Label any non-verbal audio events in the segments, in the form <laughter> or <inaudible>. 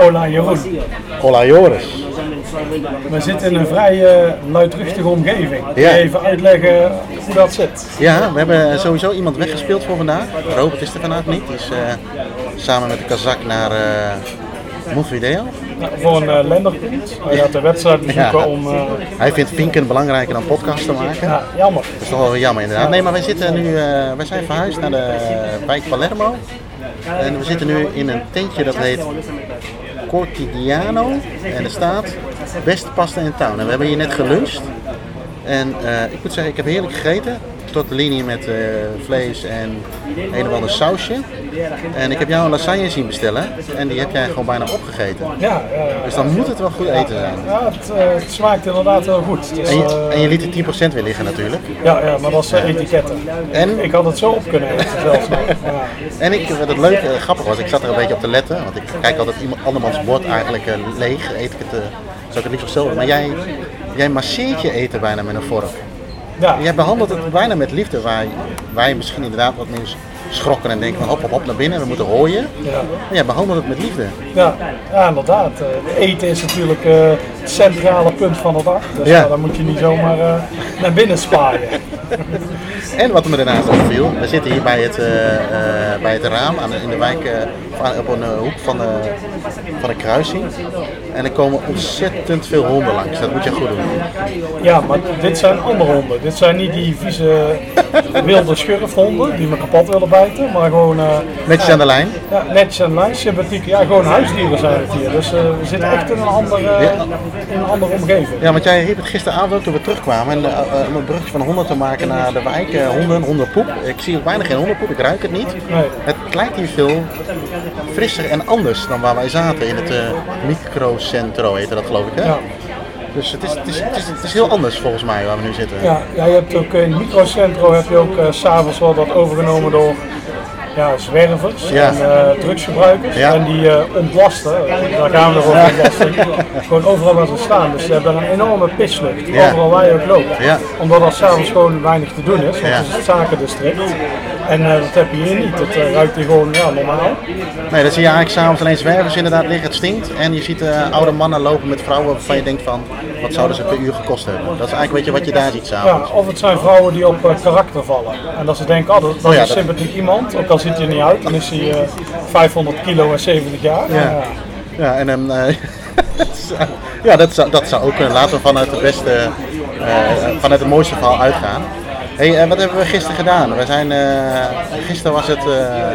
Hola Jeroen. Hola Joris. We zitten in een vrij uh, luidruchtige omgeving. Ja. even uitleggen hoe dat zit? Ja, we hebben sowieso iemand weggespeeld voor vandaag. Robert is er vandaag niet. Die is eh, samen met de Kazak naar eh Montevideo. Nou, voor een uh, lenderpunt. Hij gaat de wedstrijd bezoeken Ja. om... eh, Hij vindt Vinken belangrijker dan podcast te maken. ja, jammer. Dat is toch wel jammer inderdaad. Nee, maar wij zitten nu, eh, wij zijn verhuisd naar de wijk Palermo. En we zitten nu in een tentje dat heet Cortigiano. En er staat beste pasta in town. En we hebben hier net geluncht. En eh, ik moet zeggen, ik heb heerlijk gegeten. Tortellini met eh, vlees en een of ander sausje. En ik heb jou een lasagne zien bestellen. En die heb jij gewoon bijna opgegeten. Ja, ja, Dus dan moet het wel goed eten zijn. ja het, eh, het smaakt inderdaad heel goed. Dus, En je, en je liet er 10% weer liggen natuurlijk. ja, ja, maar dat is etiketten. En Ik had het zo op kunnen eten zelfs. En ik, wat het leuke, eh, grappig was, ik zat er een beetje op te letten, want ik kijk altijd iemand andermans bord eigenlijk leeg, eet ik het, zou ik het liefst zelf. Maar jij, jij masseert je eten bijna met een vork. Ja, Jij behandelt het bijna met liefde, waar wij misschien inderdaad wat meer schrokken en denken van hop hop hop naar binnen, we moeten hooien. ja. Maar jij behandelt het met liefde. Ja, ja inderdaad. Eh, eten is natuurlijk eh, het centrale punt van de dag. Dus Ja. dan moet je niet zomaar eh, naar binnen spaaien. <laughs> En wat me daarnaast opviel, we zitten hier bij het, eh, eh, bij het raam aan, de- in de wijk eh, op een hoek van de, van de kruising. En er komen ontzettend veel honden langs, dat moet je goed doen. Ja, maar dit zijn andere honden. Dit zijn niet die vieze <laughs> wilde schurfhonden die me kapot willen bijten, maar gewoon Netjes aan de lijn. ja, netjes en lijn, sympathiek. Ja, gewoon huisdieren zijn het hier. Dus we zitten echt in een andere, Ja. in een andere omgeving. Ja, want jij riep het gisteravond toen we terugkwamen. En, om een bruggetje van honden te maken naar de wijk. Eh, honden, hondenpoep. Ik zie ook bijna geen hondenpoep, ik ruik het niet. Nee. Het lijkt hier veel frisser en anders dan waar wij zaten in het eh, microcentro, heette dat geloof ik hè? Ja. Dus het is, het, is, het, is, het is heel anders volgens mij waar we nu zitten. Ja, ja, je hebt ook in het microcentro heb je ook eh, s s'avonds wel dat overgenomen door ja, zwervers Ja. en eh, drugsgebruikers. Ja. En die eh, ontlasten, daar gaan we over ontlasten, <laughs> gewoon overal waar ze staan. Dus ze hebben een enorme pislucht, overal waar je ook loopt. Ja. Omdat er s'avonds gewoon weinig te doen is, want het is het zakendistrict. En eh, dat heb je hier niet, het eh, ruikt hier gewoon ja, normaal. Nee, dan zie je eigenlijk s'avonds alleen zwervers inderdaad liggen, het stinkt. En je ziet eh, oude mannen lopen met vrouwen waarvan je denkt van, wat zouden ze per uur gekost hebben? Dat is eigenlijk een beetje wat je daar ziet Ja, s'avonds. of het zijn vrouwen die op karakter vallen. En dat ze denken, oh, dat, dat Oh ja, is een dat- sympathiek iemand, ook al ziet hij er niet uit, dan is hij eh, 500 kilo en 70 jaar. Ja. Ja, en <laughs> dan, eh, ja, dat zou, dat zou ook kunnen. Laten we vanuit het beste, vanuit het mooiste verhaal uitgaan. Hey, eh, wat hebben we gisteren gedaan? We zijn, eh, gisteren was het eh,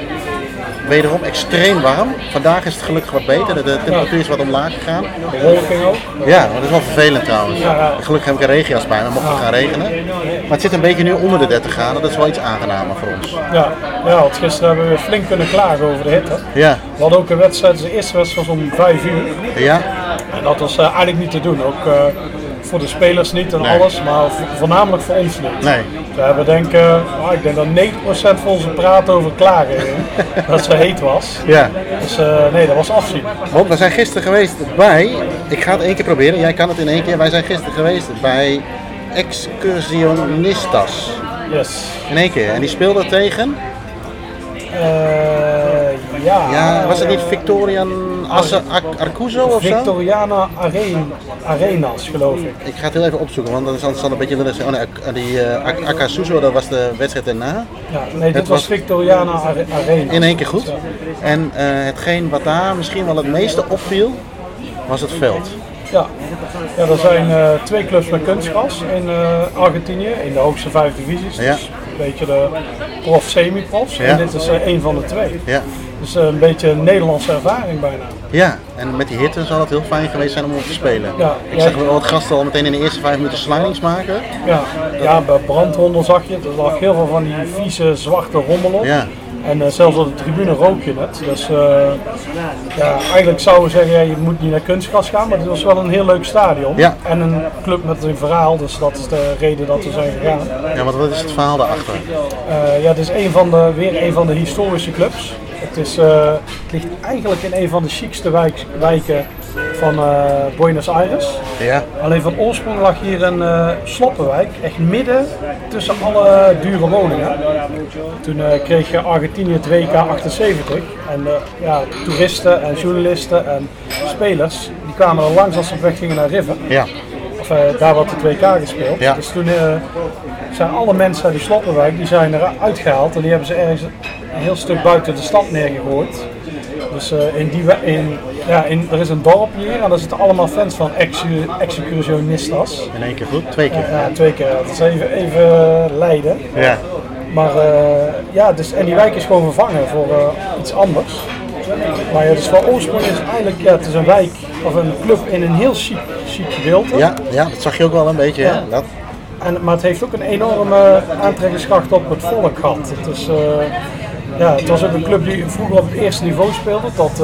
wederom extreem warm. Vandaag is het gelukkig wat beter. De, temperatuur is wat omlaag gegaan. De wolking ook. Ja, maar dat is wel vervelend trouwens. Gelukkig heb ik een regenjas bij me, mocht het gaan regenen. Maar het zit een beetje nu onder de 30 graden. Dat is wel iets aangenamer voor ons. Ja, ja, want gisteren hebben we flink kunnen klagen over de hitte. Ja, We hadden ook een wedstrijd, de eerste wedstrijd was om 5 uur. ja, En dat was eigenlijk niet te doen, ook voor de spelers niet en Nee. alles, maar vo- voornamelijk voor ons niet. nee. We hebben denk, eh, ah, ik denk dat 90% van onze praat over klagen <laughs> dat ze heet was. Ja. Dus eh, nee, dat was afzien. Want we zijn gisteren geweest bij, ik ga het één keer proberen, jij kan het in één keer. Wij zijn gisteren geweest bij Excursionistas. Yes. In één keer. En die speelde tegen, Eh, ja. ja, was het niet Victorian Asse Ar- Arcuzo of zo? Victoriana Arena, Arenas, geloof ik. Ik ga het heel even opzoeken, want dan zal het een beetje willen zeggen. Oh nee, die uh, Akasuzo, dat was de wedstrijd daarna. Ja, nee, dit Het was Victoriana Are- Arena. In één keer goed. En eh, hetgeen wat daar misschien wel het meeste opviel, was het veld. Ja, ja er zijn eh, twee clubs met kunstgras in Argentinië, in de hoogste vijf divisies. Ja. Dus een beetje de prof, semi-profs. Ja. En dit is één van de twee. Ja. Dus eh, een beetje een Nederlandse ervaring bijna. Ja, en met die hitte zou dat heel fijn geweest zijn om op te spelen. Ja, ik zag wel wat gasten al meteen in de eerste vijf minuten slidings maken. Ja, ja bij brandrommel zag je het. Er lag heel veel van die vieze zwarte rommel op. Ja. En eh, zelfs op de tribune rook je het. Dus eh, ja, eigenlijk zouden we zeggen, ja, je moet niet naar kunstgras gaan, maar het was wel een heel leuk stadion. Ja. En een club met een verhaal, dus dat is de reden dat we zijn gegaan. Ja, want wat is het verhaal daarachter? Ja, het is een van de, weer een van de historische clubs. Het, is, eh, het ligt eigenlijk in een van de chicste wijk, wijken van eh, Buenos Aires. Ja. Alleen van oorsprong lag hier een eh sloppenwijk, echt midden tussen alle dure woningen. Toen kreeg je Argentinië het WK 78 en ja, toeristen en journalisten en spelers die kwamen er langs als ze op weg gingen naar River. Ja. Of daar wordt het WK gespeeld. Ja. Dus toen zijn alle mensen uit die sloppenwijk die zijn eruit gehaald en die hebben ze ergens een heel stuk buiten de stad neergegooid. Dus eh, in die, in, ja, in, er is een dorp hier en daar zitten allemaal fans van ex- excursionistas. In één keer goed, twee keer. Ja, twee keer. Dat is even, even Leiden. Ja. Maar eh, ja, dus, en die wijk is gewoon vervangen voor eh, iets anders. Maar ja, dus van oorsprong is eigenlijk, ja, het is een wijk of een club in een heel chic, chic gedeelte. Ja, ja, dat zag je ook wel een beetje. Ja. Dat, En, maar het heeft ook een enorme aantrekkingskracht op het volk gehad. Het, is, eh, ja, het was ook een club die vroeger op het eerste niveau speelde, tot eh,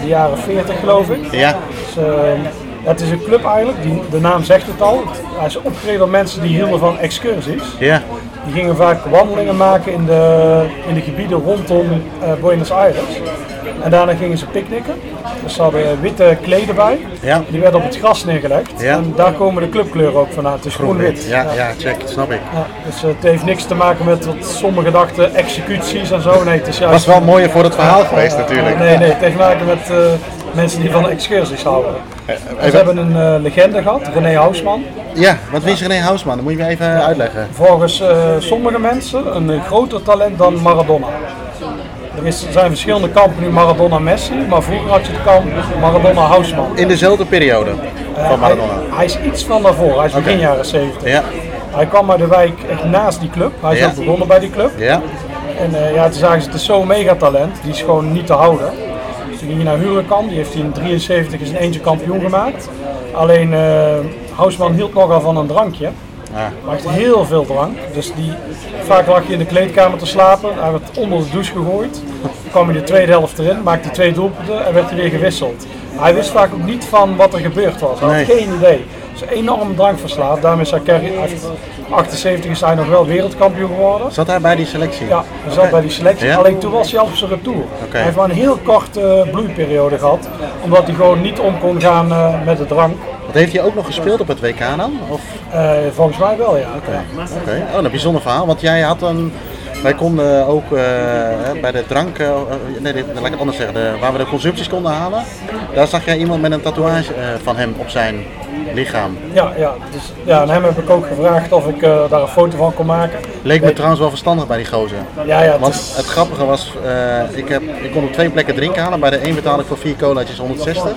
de jaren 40 geloof ik. ja. Dus, eh, ja, het is een club eigenlijk, die, de naam zegt het al. Hij is opgetreden door mensen die hielden van excursies. Ja. Die gingen vaak wandelingen maken in de, in de gebieden rondom eh, Buenos Aires. En daarna gingen ze picknicken. Dus ze hadden witte kleden bij. Ja. Die werden op het gras neergelegd. Ja. En daar komen de clubkleuren ook vandaan. Het is groen-wit. Ja, ja, check, snap ik. Ja, dus eh, het heeft niks te maken met wat sommigen dachten, executies en zo. Nee, het is juist... Was wel mooier voor het verhaal geweest natuurlijk. Nee, nee, het heeft te maken met eh, mensen die van excursies houden. En ze even- hebben een eh, legende gehad, René Hausman. Ja, wat is René Hausman? Dat moet je me even uitleggen. Volgens eh, sommige mensen een eh, groter talent dan Maradona. Er, is, zijn verschillende kampen nu Maradona-Messi, maar vroeger had je het kamp Maradona-Hausman. In dezelfde periode van Maradona. Hij, hij is iets van daarvoor, hij is begin jaren 70. Ja, Hij kwam uit de wijk echt naast die club, hij is ook begonnen bij die club. ja, En eh, ja, toen zagen ze, het is zo'n megatalent, die is gewoon niet te houden. Toen ging hij naar Huracan, die heeft hij in 73 is een eentje kampioen gemaakt. Alleen eh Hausman hield nogal van een drankje. Ja. Maar echt heel veel drank. Dus die, vaak lag je in de kleedkamer te slapen. Hij werd onder de douche gegooid. Dan kwam hij de tweede helft erin, maakte hij twee doelpunten en werd hij weer gewisseld. Hij wist vaak ook niet van wat er gebeurd was. Hij Nee. had geen idee. Dus enorm drankverslaafd. Daarmee is hij hij heeft- 78 is hij nog wel wereldkampioen geworden. Zat hij bij die selectie? Ja, hij zat bij die selectie. Ja? Alleen toen was hij al op zijn retour. Hij heeft maar een heel korte bloeiperiode gehad. Omdat hij gewoon niet om kon gaan eh, met de drank. Wat heeft hij ook nog gespeeld op het WK dan? Of, Eh, volgens mij wel, ja. Oké, oh, een bijzonder verhaal. Want jij had een. Wij konden ook eh, bij de drank, eh, nee, dit- laat ik het anders zeggen, de, waar we de consumpties konden halen. Daar zag jij iemand met een tatoeage van hem op zijn lichaam. Ja, ja, dus, ja, en hem heb ik ook gevraagd of ik daar een foto van kon maken. Leek me trouwens wel verstandig bij die gozer. Ja, ja, het Want is- het grappige was, ik, heb, ik kon op twee plekken drinken halen. Bij de een betaalde ik voor vier colaatjes 160.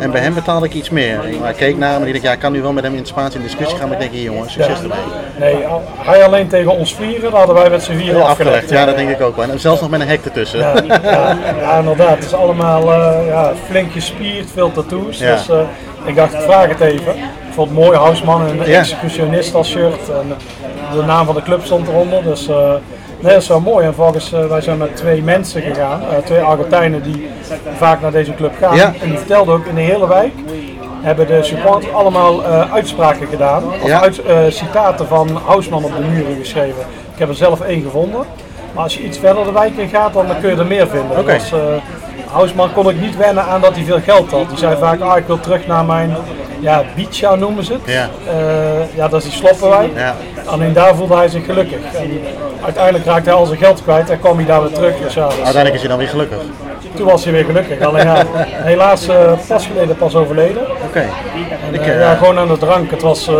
En bij hem betaalde ik iets meer. Ik maar ik keek naar hem en ik dacht, ja, ik kan nu wel met hem in Spaans in discussie gaan. Maar ik denk, hier jongen, succes ermee. Nee, hij alleen tegen ons vieren, dat hadden wij met z'n vieren afgelegd. Afgelegd, ja, dat denk ik ook wel. En zelfs nog met een hek ertussen. Ja, ja, ja, inderdaad. Het is allemaal eh, ja, flink gespierd, veel tattoos. Ja. Dus eh, ik dacht, ik vraag het even. Ik vond het mooi, Hausman en een executionist als shirt. En de naam van de club stond eronder. Dus eh, nee, dat is wel mooi. En volgens, eh, wij zijn met twee mensen gegaan, eh, twee Argentijnen die vaak naar deze club gaan. Ja. En die vertelden ook in de hele wijk hebben de supporters allemaal eh, uitspraken gedaan. Of Ja. uit, citaten van Hausman op de muren geschreven. Ik heb er zelf één gevonden. Maar als je iets verder de wijk in gaat, dan kun je er meer vinden. Dus, Hausman kon ik niet wennen aan dat hij veel geld had. Die zei vaak, ah, ik wil terug naar mijn ja, beachja noemen ze het. Ja. Eh, ja, dat is die sloppenwijk. Ja. Alleen daar voelde hij zich gelukkig. En uiteindelijk raakte hij al zijn geld kwijt en kwam hij daar weer terug. Dus ja, dus, Uiteindelijk is hij dan weer gelukkig. toen was hij weer gelukkig. Alleen ja, helaas eh, pas geleden pas overleden. Oké. Eh, ja, gewoon aan de drank. Het was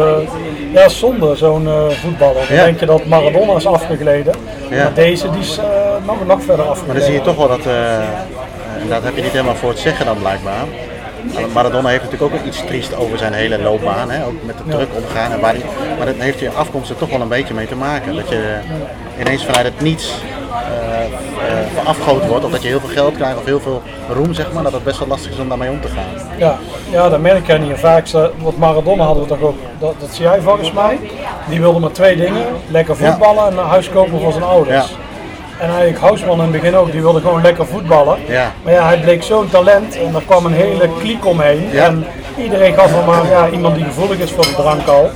ja, zonde, zo'n voetballer. Dan Ja. denk je dat Maradona is afgegleden. Ja. Maar deze die is nog, nog verder afgegleden. Maar dan zie je toch wel dat, en dat heb je niet helemaal voor het zeggen dan blijkbaar. Maradona heeft natuurlijk ook iets triest over zijn hele loopbaan, hè? ook met de druk omgaan. En waar die, maar dat heeft je afkomst er toch wel een beetje mee te maken. Dat je ineens vanuit het niets eh, eh, verafgoten wordt. Of dat je heel veel geld krijgt of heel veel roem, zeg maar. Dat het best wel lastig is om daarmee om te gaan. Ja, ja dat merk je niet. Vaak, wat Maradona hadden we toch ook, dat, dat zie jij volgens mij. Die wilde maar twee dingen, lekker voetballen en een huis kopen voor zijn ouders. Ja. En eigenlijk Housman in het begin ook, die wilde gewoon lekker voetballen. Ja. Maar ja, hij bleek zo'n talent en er kwam een hele kliek omheen. Ja. En iedereen gaf hem maar, ja, iemand die gevoelig is voor de drank al.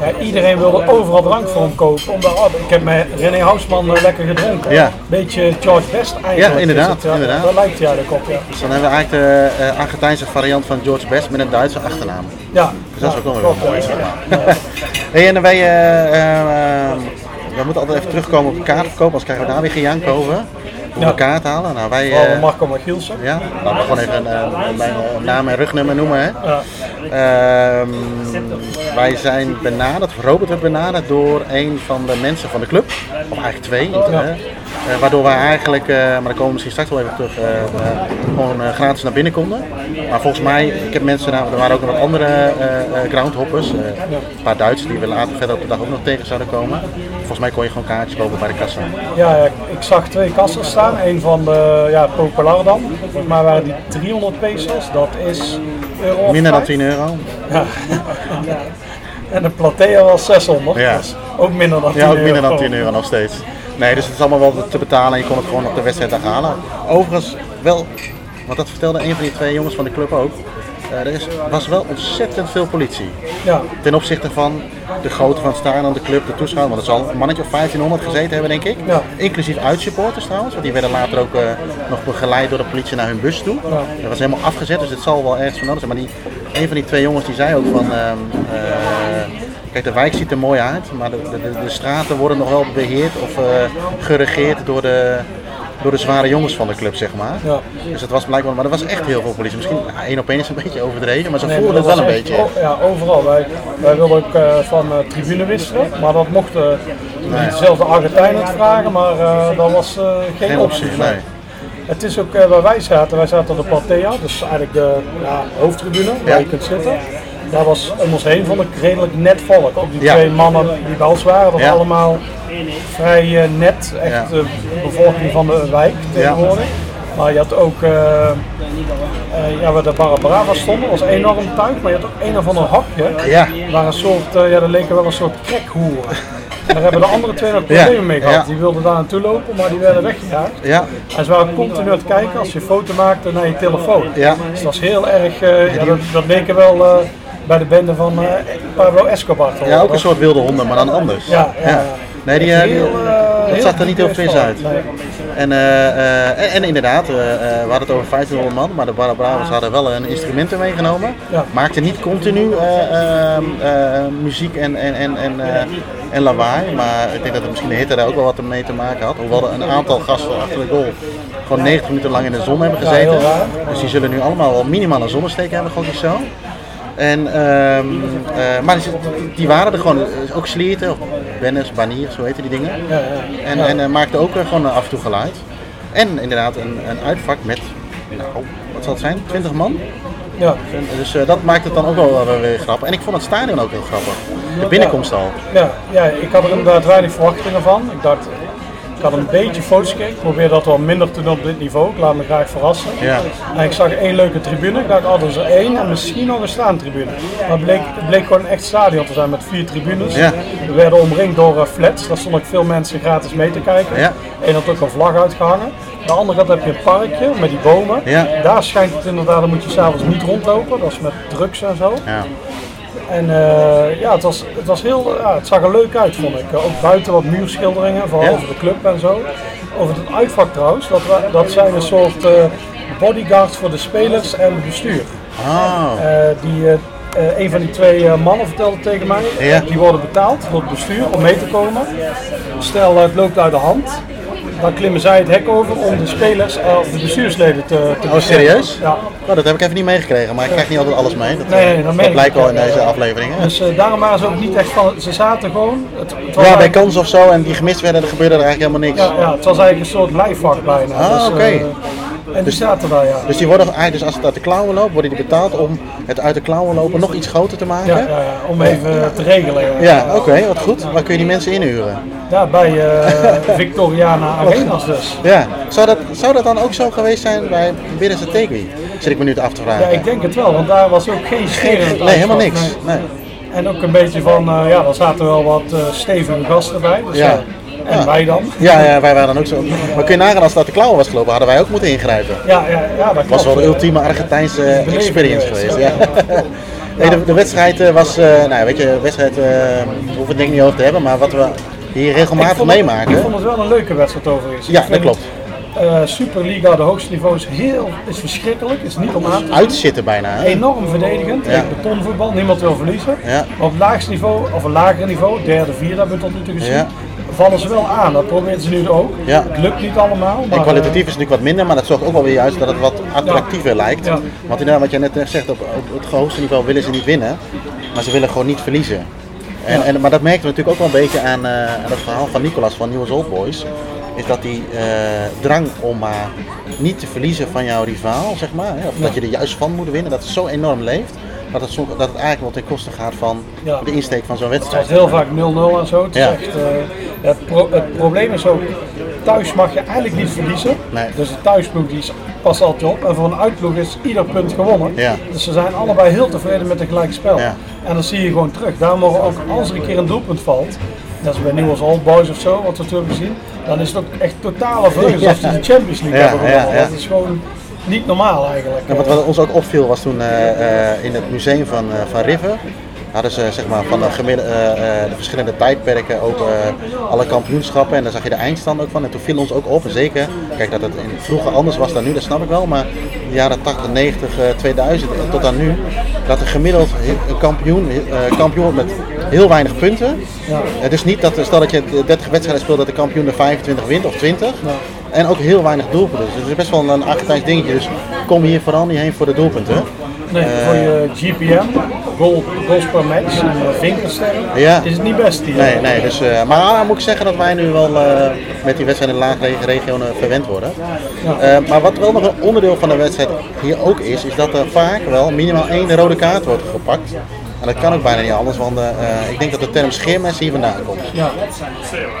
Ja, iedereen wilde overal drank voor hem kopen. Omdat, oh, ik heb met René Housman eh, lekker gedronken. Ja. Beetje George Best eigenlijk. Ja, inderdaad, inderdaad. Daar lijkt hij eigenlijk op, ja. Dus dan hebben we eigenlijk de eh, Argentijnse variant van George Best met een Duitse achternaam. Ja, Dus dat is ook wel weer klopt, mooi. ja. <laughs> hey, en wij, eh, eh, eh, we moeten altijd even terugkomen op de kaartverkoop, anders krijgen we daar weer gejank over. Ja. we kaart halen. Nou, wij, Vooral eh, Marco Magielsen. ja, laten we gewoon even een, eh, mijn naam en rugnummer noemen. Hè. Ja. Ehm, wij zijn benaderd, Robert werd benaderd door een van de mensen van de club. Of eigenlijk twee. Ja. Eh, waardoor wij eigenlijk, eh, maar daar komen we misschien straks wel even terug, eh, gewoon gratis naar binnen konden. Maar volgens mij, ik heb mensen, nou, er waren ook nog wat andere groundhoppers. een paar Duitsers die we later verder op de dag ook nog tegen zouden komen. Volgens mij kon je gewoon kaartjes kopen bij de kassa. Ja, ik zag twee kassen staan. Eén van de ja, Popular dan. Mij waren die 300 pesos. Dat is euro Minder dan vijf. 10 euro. Ja. En de Platea was 600. Ja. Dus ook minder dan 10 Ja, ook euro. minder dan 10 euro nog steeds. Nee, dus het is allemaal wel te betalen en je kon het gewoon op de wedstrijddag halen. Overigens wel, want dat vertelde een van die twee jongens van de club ook. eh, er is, was wel ontzettend veel politie. Ja, Ten opzichte van de grootte van het stadion, aan de club, de toeschouwers. Want er zal een mannetje of 1500 gezeten hebben, denk ik. Ja. Inclusief uitsupporters trouwens. Want die werden later ook eh, nog begeleid door de politie naar hun bus toe. Dat was helemaal afgezet, dus het zal wel ergens van nodig zijn. Maar die, een van die twee jongens die zei ook van... ehm, eh, kijk, de wijk ziet er mooi uit, maar de, de, de straten worden nog wel beheerd of eh, geregeerd door de, door de zware jongens van de club, zeg maar. Ja. Dus het was blijkbaar, maar er was echt heel veel politie. Misschien één op één is een beetje overdreven, maar ze nee, voelden het dat wel een beetje. o- ja, overal. Wij, wij wilden ook eh, van eh, tribune wisselen. Maar dat mochten niet dezelfde Argentijnen het vragen. Maar dat was geen, Geen optie, nee. Het is ook waar wij zaten, wij zaten op de Platea, dus eigenlijk de ja, hoofdtribune waar je kunt zitten. Daar was om ons heen vond ik redelijk net volk. Ook die Ja. twee mannen die bij ons waren, dat Ja. allemaal vrij eh, net. Echt de bevolking van de wijk tegenwoordig. Maar je had ook, eh, eh, ja, waar de Barabara stonden, was enorm tuig. Maar je had ook een of ander hapje, Ja. waar een soort, eh, ja, dat leken wel een soort krekhoeren. Daar hebben de andere twee nog problemen Ja. mee gehad. Ja. Die wilden daar naartoe lopen, maar die werden weggejaagd. Ja, En ze waren continu aan het kijken als je foto maakte naar je telefoon. Ja. Dus dat was heel erg, eh, ja, dat, dat leken wel eh, bij de bende van eh, Pablo Escobar. ja, ook een soort wilde honden, maar dan anders. Ja, ja. Nee, die, eh, Heel, eh, dat zag er niet heel fris uit. Nee. En, en, en inderdaad, we hadden het over 1500 man, maar de Barabravas hadden wel een instrumenten meegenomen. Maakten niet continu eh, eh, eh, muziek en, en, en, en, en lawaai, maar ik denk dat het misschien de hitte daar ook wel wat mee te maken had. Hoewel er een aantal gasten achter de goal gewoon 90 minuten lang in de zon hebben gezeten. dus die zullen nu allemaal wel minimaal een zonnesteek hebben, gok ik zo. En, ehm, eh, maar die, die waren er gewoon, eh, ook Slierten, of Bennis, Banier, zo heten die dingen. Ja, ja. En, en eh, maakte ook gewoon af en toe geluid. En inderdaad een, een uitvak met, nou, wat zal het zijn, 20 man. Ja. Dus dat maakt het dan ook wel wel weer grappig. En ik vond het stadion ook heel grappig. De binnenkomst al. Ja, ja, ik had er inderdaad weinig verwachtingen van. Ik dacht, ik had een beetje foto's gekeken. Ik probeer dat wel minder te doen op dit niveau. Ik laat me graag verrassen. Ja. En ik zag één leuke tribune. Ik dacht, oh, er één en misschien nog een staantribune. Maar het bleek, het bleek gewoon een echt stadion te zijn met vier tribunes. Ja. We werden omringd door eh, flats. Daar stonden ook veel mensen gratis mee te kijken. Ja. Eén had ook een vlag uitgehangen. De andere kant heb je een parkje met die bomen. Ja. Daar schijnt het inderdaad, daar moet je s'avonds niet rondlopen. Dat is met drugs en zo. Ja. En eh, ja, het, was, het, was heel, ja, het zag er leuk uit, vond ik. Eh, Ook buiten wat muurschilderingen, vooral Ja. over de club en zo. Over het uitvak trouwens, dat, dat zijn een soort eh, bodyguards voor de spelers en het bestuur. Eh, die, een van die twee mannen vertelde tegen mij, Ja. die worden betaald door het bestuur om mee te komen. Stel het loopt uit de hand, dan klimmen zij het hek over om de spelers eh, of de bestuursleden te, te Oh, serieus? Ja. Nou, dat heb ik even niet meegekregen, maar ik krijg niet altijd alles mee. Dat, Nee, eh, nee, dat dat meen ik blijkt wel in deze aflevering. hè? Dus eh, daarom waren ze ook niet echt van, ze zaten gewoon. Het, Ja, bij kans of zo en die gemist werden, er gebeurde er eigenlijk helemaal niks. Ja, ja, het was eigenlijk een soort lijfvak bijna. Ah, Dus, oké. En die zaten daar, ja. Dus die worden eigenlijk, dus als het uit de klauwen loopt, worden die betaald om het uit de klauwen lopen nog iets groter te maken? Ja, ja, om even te regelen. Ja, oké, wat goed. Waar kun je die mensen inhuren? Ja, bij eh, <laughs> Victoriana Arenas dus. Ja, zou dat, zou dat dan ook zo geweest zijn bij Binnenste Tegui? Zit ik me nu af te vragen. Ja, ik denk het wel, want daar was ook geen het Nee, helemaal niks. nee. Nee. En ook een beetje van, eh, ja, er zaten wel wat eh, stevige gasten bij. Dus, Ja. En wij dan. Ja, ja, wij waren dan ook zo. Maar kun je nagaan als uit de klauwen was gelopen, hadden wij ook moeten ingrijpen. Ja, ja, ja dat Het was wel de ultieme Argentijnse experience geweest. Ja. Nee, <laughs> de, de wedstrijd eh, was, eh, nou weet je, de wedstrijd, we hoeven het denk ik niet over te hebben, maar wat we hier regelmatig het, ik meemaken. vond het wel een leuke wedstrijd overigens. Ja, dat klopt. Superliga, de hoogste niveau, is, heel, is verschrikkelijk. Is niet om aan te. Uitzitten bijna. hè? Enorm verdedigend. Ja. Betonvoetbal, niemand wil verliezen. Ja. Maar op het laagste niveau, of een lager niveau, derde, vierde hebben we tot nu toe gezien. Ja. Vallen ze wel aan, dat proberen ze nu ook. Ja. Het lukt niet allemaal. Maar, En kwalitatief is het natuurlijk wat minder, maar dat zorgt ook wel weer juist dat het wat attractiever lijkt. Ja. Want inderdaad, wat jij net zegt, op, op het hoogste niveau willen ze niet winnen, maar ze willen gewoon niet verliezen. En, en, maar dat merken we natuurlijk ook wel een beetje aan, eh, aan het verhaal van Nicolas van Nieuws Old Boys. Is dat die eh, drang om maar niet te verliezen van jouw rivaal, zeg maar. Hè, of dat je er juist van moet winnen, dat het zo enorm leeft. Dat het, dat het eigenlijk wel ten koste gaat van Ja. de insteek van zo'n Het wedstrijd. was heel vaak 0-0 en zo. Het, is Ja. echt, eh, het, pro- het probleem is ook, thuis mag je eigenlijk niet verliezen. Nee. Dus de thuisploeg die is- past altijd op. En voor een uitploeg is ieder punt gewonnen. Ja. Dus ze zijn allebei heel tevreden met het gelijk spel. En dat zie je gewoon terug. Daarom mogen ook als er een keer een doelpunt valt, net als bij Nieuws Old Boys of zo, wat we toen hebben gezien, dan is het ook echt totale vreugde <laughs> als ze de Champions League hebben ja, gewonnen. ja. Dat is gewoon niet normaal eigenlijk. En wat, wat ons ook opviel was toen eh, eh, in het museum van, eh, van River. Hadden ze zeg maar, van de, gemiddel- de verschillende tijdperken ook alle kampioenschappen en daar zag je de eindstand ook van. En toen viel ons ook op, zeker, kijk dat het in, vroeger anders was dan nu, dat snap ik wel, maar de jaren 80, 90, eh, 2000 en tot aan nu, dat er gemiddeld een kampioen, kampioen wordt met heel weinig punten. Ja. Het is niet dat, stel dat je 30 wedstrijden speelt, dat de kampioen er 25 wint of 20. En ook heel weinig doelpunten. Dus het is best wel een Argentijns dingetje. Dus kom hier vooral niet heen voor de doelpunten. Nee, voor je GPM, goal, goals per match en uh, vinkersterren, Ja. is het niet best hier. Nee, nee. Dus, eh, maar nou moet ik zeggen dat wij nu wel eh, met die wedstrijd in de laaggelegen regionen verwend worden. Eh, maar wat wel nog een onderdeel van de wedstrijd hier ook is, is dat er vaak wel minimaal één rode kaart wordt gepakt. En dat kan ook bijna niet anders, want eh, eh, ik denk dat de term scheermes hier vandaan komt. Ja.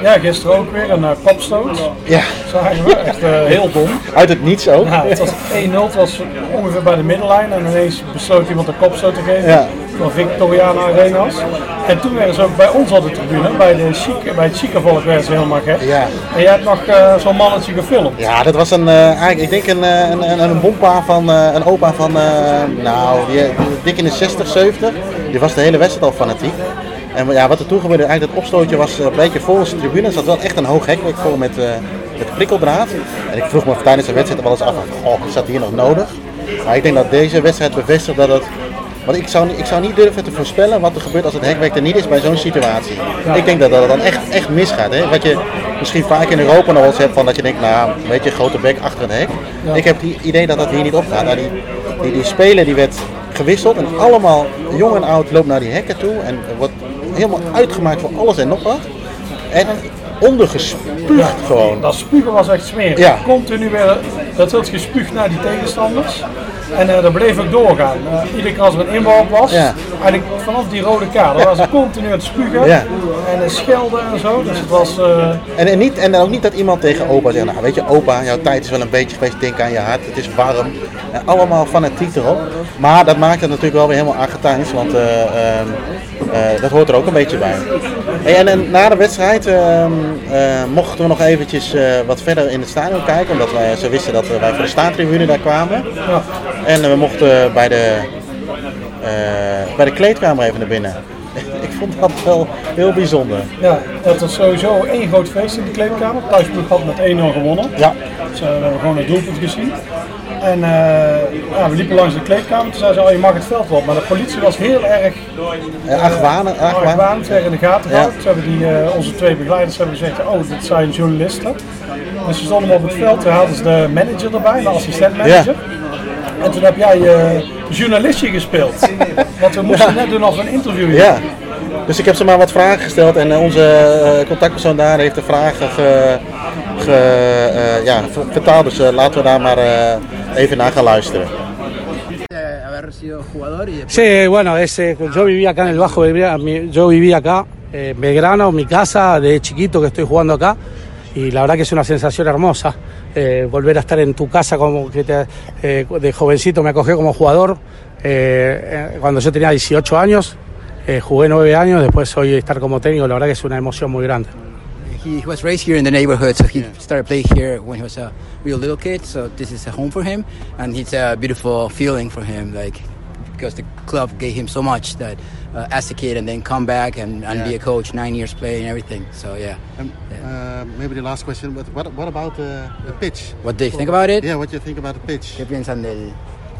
ja, gisteren ook weer een uh, kopstoot. Ja, Zagen we, echt eh, heel dom. uit het niets ook. Ja, het was 1-0, het was ongeveer bij de middenlijn en ineens besloot iemand een kopstoot te geven Ja. van Victoriana Arenas. En toen werden ze ook bij ons op de tribune, bij, de chique, bij het chique volk werden ze helemaal gek. Ja. En jij hebt nog eh, zo'n mannetje gefilmd. Ja, dat was een, eh, eigenlijk, ik denk een, eh, een, een, een bompa van, eh, een opa van, eh, nou, die, die dik in de 60, 70. Die was de hele wedstrijd al fanatiek. En ja, wat er toen gebeurde, eigenlijk dat opstootje was eh, een beetje voor onze tribune. Er zat wel echt een hoog hekwerk voor met, eh, met prikkeldraad. En ik vroeg me tijdens de wedstrijd wel eens af, van, oh, is dat hier nog nodig? Maar ik denk dat deze wedstrijd bevestigt dat het... Want ik zou, niet- ik zou niet durven te voorspellen wat er gebeurt als het hekwerk er niet is bij zo'n situatie. Ik denk dat dat dan echt, echt misgaat. Hè? Wat je misschien vaak in Europa nog wel eens hebt, van dat je denkt, nou, weet je, grote bek achter het hek. Ik heb het idee dat dat hier niet opgaat. Nou, die, die, die speler die werd gewisseld en allemaal jong en oud loopt naar die hekken toe en wordt helemaal uitgemaakt voor alles en nog wat. En ondergespuugd gewoon. Dat spugen was echt smerig. Ja. Continu weer dat werd gespuugd naar die tegenstanders. En eh, dat bleef ook doorgaan. Eh, iedere keer als er een inbal was, Ja. eigenlijk vanaf die rode kaart, was ze continu aan het spugen Ja. en eh, schelden en zo. Dus het was, En, en, niet, en ook niet dat iemand tegen opa zegt, nou weet je opa, jouw tijd is wel een beetje geweest, denk aan je hart, het is warm. En allemaal fanatiek erop. Maar dat maakt het natuurlijk wel weer helemaal Argentijns, want eh, ehm, eh, dat hoort er ook een beetje bij. Hey, en, en na de wedstrijd ehm, eh, mochten we nog eventjes wat verder in het stadion kijken, omdat wij, ze wisten dat wij voor de staantribune daar kwamen. ja, En we mochten bij de, eh, bij de kleedkamer even naar binnen. <laughs> Ik vond dat wel heel bijzonder. ja, het was sowieso één groot feest in de kleedkamer. Thuisploeg had met 1-0 gewonnen. Ja, Dus eh, we hebben gewoon een doelpunt gezien. En eh, ja, we liepen langs de kleedkamer. Toen zei ze, oh, je mag het veld wel op. Maar de politie was heel erg eh, argwanen, argwaan. argwanend, weer in de gaten Ja. gehouden. Ze hebben die, onze twee begeleiders hebben gezegd, oh, dit zijn journalisten. Dus ze stonden op het veld, toen hadden ze de manager erbij, de assistent-manager. En toen heb jij eh journalistje gespeeld. Want we moesten net doen nog een interview. Ja, dus ik heb ze maar wat vragen gesteld en eh, onze eh, contactpersoon daar heeft de vragen ge- eh, eh, ja, ver- vertaald. Dus laten we daar maar eh, even naar gaan luisteren. haber sido jugador y después Sí, bueno, es, yo vivía acá en el Bajo Belgrano, yo vivía acá en Belgrano, mi casa, de chiquito que estoy jugando acá, y la verdad que es una sensación hermosa eh, volver a estar en tu casa como que te- eh, de jovencito me acogió como jugador, eh, eh, cuando yo tenía 18 años, eh, jugué 9 años, después hoy estar como técnico, la verdad que es una emoción muy grande. he was raised here in the neighborhood, so he started playing here when he was a real little kid. So this is a home for him, and it's a beautiful feeling for him, like because the club gave him so much that uh, as a kid, and then come back and, and be Yeah. a coach, nine years playing everything. So yeah, Um, uh, maybe the last question, but what, what about the, the pitch? what do you think about it? Yeah, what do you think about the pitch? ¿Qué piensan del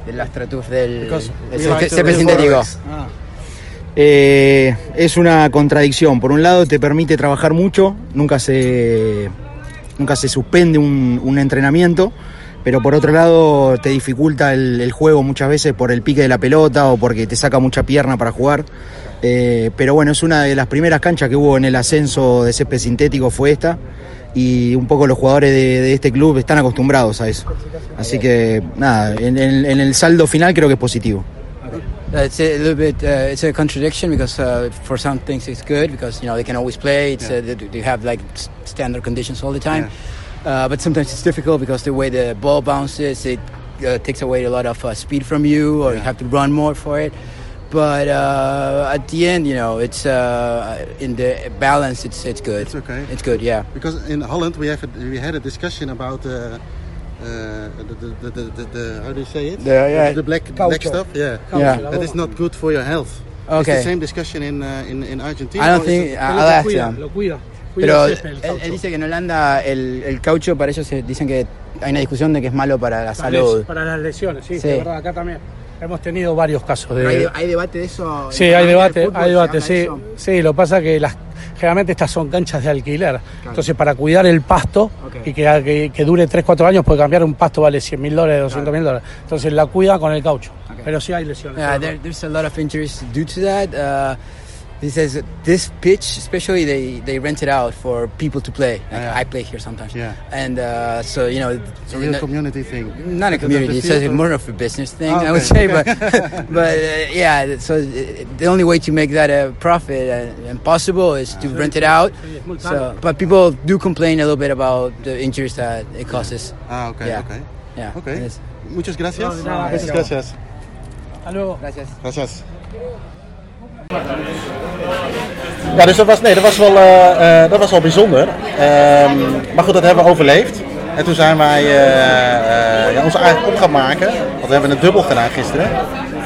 del AstroTurf del, Because del césped sintético? Ah. Eh, es una contradicción. Por un lado te permite trabajar mucho, nunca se, nunca se suspende un, un entrenamiento, pero por otro lado te dificulta el, el juego muchas veces por el pique de la pelota o porque te saca mucha pierna para jugar. Eh, pero bueno, es una de las primeras canchas que hubo en el ascenso de césped sintético fue esta y un poco los jugadores de, de este club están acostumbrados a eso. Así que nada, en, en- en el saldo final creo que es positivo. Uh, it's a little bit. Uh, it's a contradiction because uh, for some things it's good because you know they can always play. It's uh, they, they have like standard conditions all the time. Uh, but sometimes it's difficult because the way the ball bounces, it uh, takes away a lot of uh, speed from you, or you have to run more for it. But uh, at the end, you know, it's uh, in the balance. It's it's good. It's okay. It's good. Yeah. Because in Holland we have a, we had a discussion about uh, uh, the, the, the, the, the how do you say it? The- yeah. the black black stuff. Yeah. Yeah. That is not good for your health. It's Okay. the same discussion in uh, in, in Argentina. I don't think it- I'll ask them. Pero él, él dice que en Holanda el, el caucho para ellos dicen que hay una discusión de que es malo para la salud. Para las lesiones, sí, Sí. de verdad, acá también. Hemos tenido varios casos de... Hay, hay debate de eso. Sí, hay debate, fútbol, hay ¿se debate, sí. eso? Sí, lo pasa que las, generalmente estas son canchas de alquiler. Entonces, para cuidar el pasto y que, que, que dure 3, 4 años, puede cambiar un pasto vale 100 mil dólares, 200 mil dólares. Entonces, la cuida con el caucho. Pero sí hay lesiones. Yeah, there, there's a lot of injuries due to that. Uh, he says this pitch, especially, they, they rent it out for people to play. Like Yeah. I play here sometimes. Yeah. And uh, so, you know, It's a real not- community thing. not a The- the- community. the It's just more of a business thing, Oh, I would say. But <laughs> <laughs> but uh, yeah, so uh, the only way to make that a profit and, and possible is to rent it out. So, but people do complain a little bit about the injuries that it causes. Ah, okay, Yeah. okay. Yeah. Okay. Muchas gracias. No, de nada, Muchas gracias. Hasta luego. Gracias. Gracias. Ja, dus dat was, nee, dat was, wel, eh, eh, dat was wel bijzonder. Ehm, maar goed, dat hebben we overleefd. En toen zijn wij eh, ja, onze eigen op gaan maken. Want we hebben een dubbel gedaan gisteren.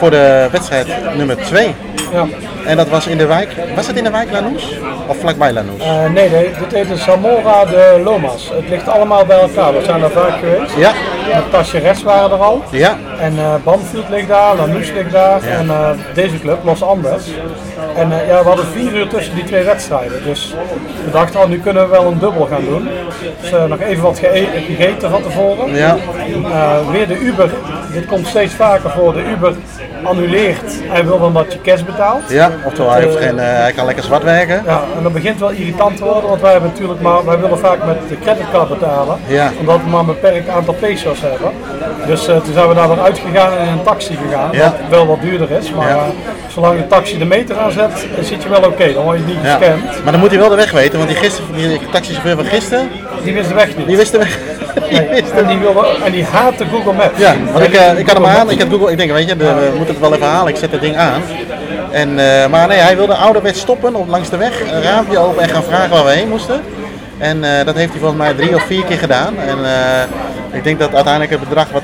Voor de wedstrijd nummer 2. Ja. En dat was in de wijk. Was het in de wijk Lanús? Of vlakbij Lanús? Eh, nee, nee, dit heet de Zamora de Lomas. Het ligt allemaal bij elkaar. We zijn er vaak geweest. Ja, Met Tacheres waren er al. ja, En Banfield ligt daar, Lanús ligt daar. En eh, deze club, Los Andes. En ja, we hadden vier uur tussen die twee wedstrijden. Dus we dachten al, nu kunnen we wel een dubbel gaan doen. Dus nog even wat ge- gegeten van tevoren. ja. Weer de Uber. Dit komt steeds vaker voor. De Uber annuleert. Hij wil dan dat je cash betaalt. ja. Oftewel, hij, heeft geen, eh, hij kan lekker zwart werken. Ja, en dat begint wel irritant te worden, want wij hebben natuurlijk maar, wij willen vaak met de creditcard betalen. Ja. Omdat we maar een beperkt aantal pesos hebben. Dus eh, toen zijn we daar weer uitgegaan en in een taxi gegaan. Ja. Wat wel wat duurder is, maar Ja. eh, zolang de taxi de meter aanzet, zit je wel oké. Dan word je niet Ja. gescamd. Maar dan moet hij wel de weg weten, want die, gisteren, die taxichauffeur van gisteren, Die wist de weg niet. die wist de weg. Die Nee, wist en, die wilde, en die haatte Google Maps. Ja, want ik, eh, ik had hem aan, ik had Google, ik denk weet je, de, we moeten het wel even halen, ik zet het ding aan. En, eh, maar nee, hij wilde ouderwets stoppen op, langs de weg, een raampje open en gaan vragen waar we heen moesten. En eh, dat heeft hij volgens mij drie of vier keer gedaan. En ik denk dat uiteindelijk het bedrag wat,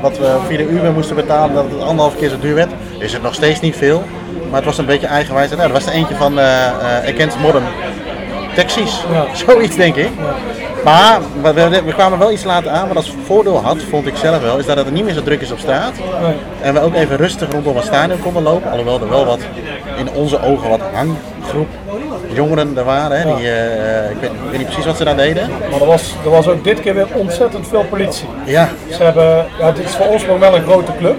wat we via de Uber moesten betalen, dat het anderhalf keer zo duur werd. Is het nog steeds niet veel, maar het was een beetje eigenwijs. En, nou, dat was er eentje van eh, Against Modern Taxis, Ja. zoiets denk ik. Maar we, we- we kwamen wel iets later aan, wat als voordeel had, vond ik zelf wel, is dat het niet meer zo druk is op straat. Nee. En we ook even rustig rondom het stadion konden lopen. Alhoewel er wel wat, in onze ogen, wat hanggroep jongeren er waren. Hè, die, eh, ik, weet, ik weet niet precies wat ze daar deden. Maar er was, er was ook dit keer weer ontzettend veel politie. Ja, Ze hebben, ja, dit is voor ons nog wel een grote club.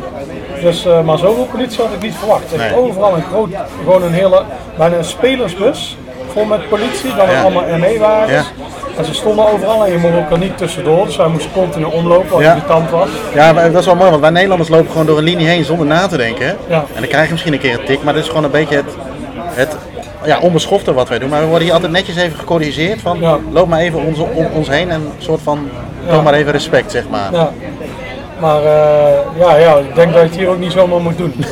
Dus, eh, maar zoveel politie had ik niet verwacht. Nee. overal een groot, gewoon een hele, bijna een spelersbus vol met politie, dan Ja. allemaal ME-wagens. Ja. En ze stonden overal en je mocht ook er niet tussendoor. Dus wij moesten continu omlopen, wat Ja. irritant was. Ja, maar dat is wel mooi, want wij Nederlanders lopen gewoon door een linie heen zonder na te denken. hè. Ja. En dan krijg je misschien een keer een tik, maar dat is gewoon een beetje het, het ja, onbeschofte wat wij doen. Maar we worden hier altijd netjes even gecorrigeerd van Ja. loop maar even ons, om ons heen en een soort van toon maar even respect, zeg maar. Ja. Maar eh, ja, ja, ik denk dat je het hier ook niet zomaar moet doen. <laughs>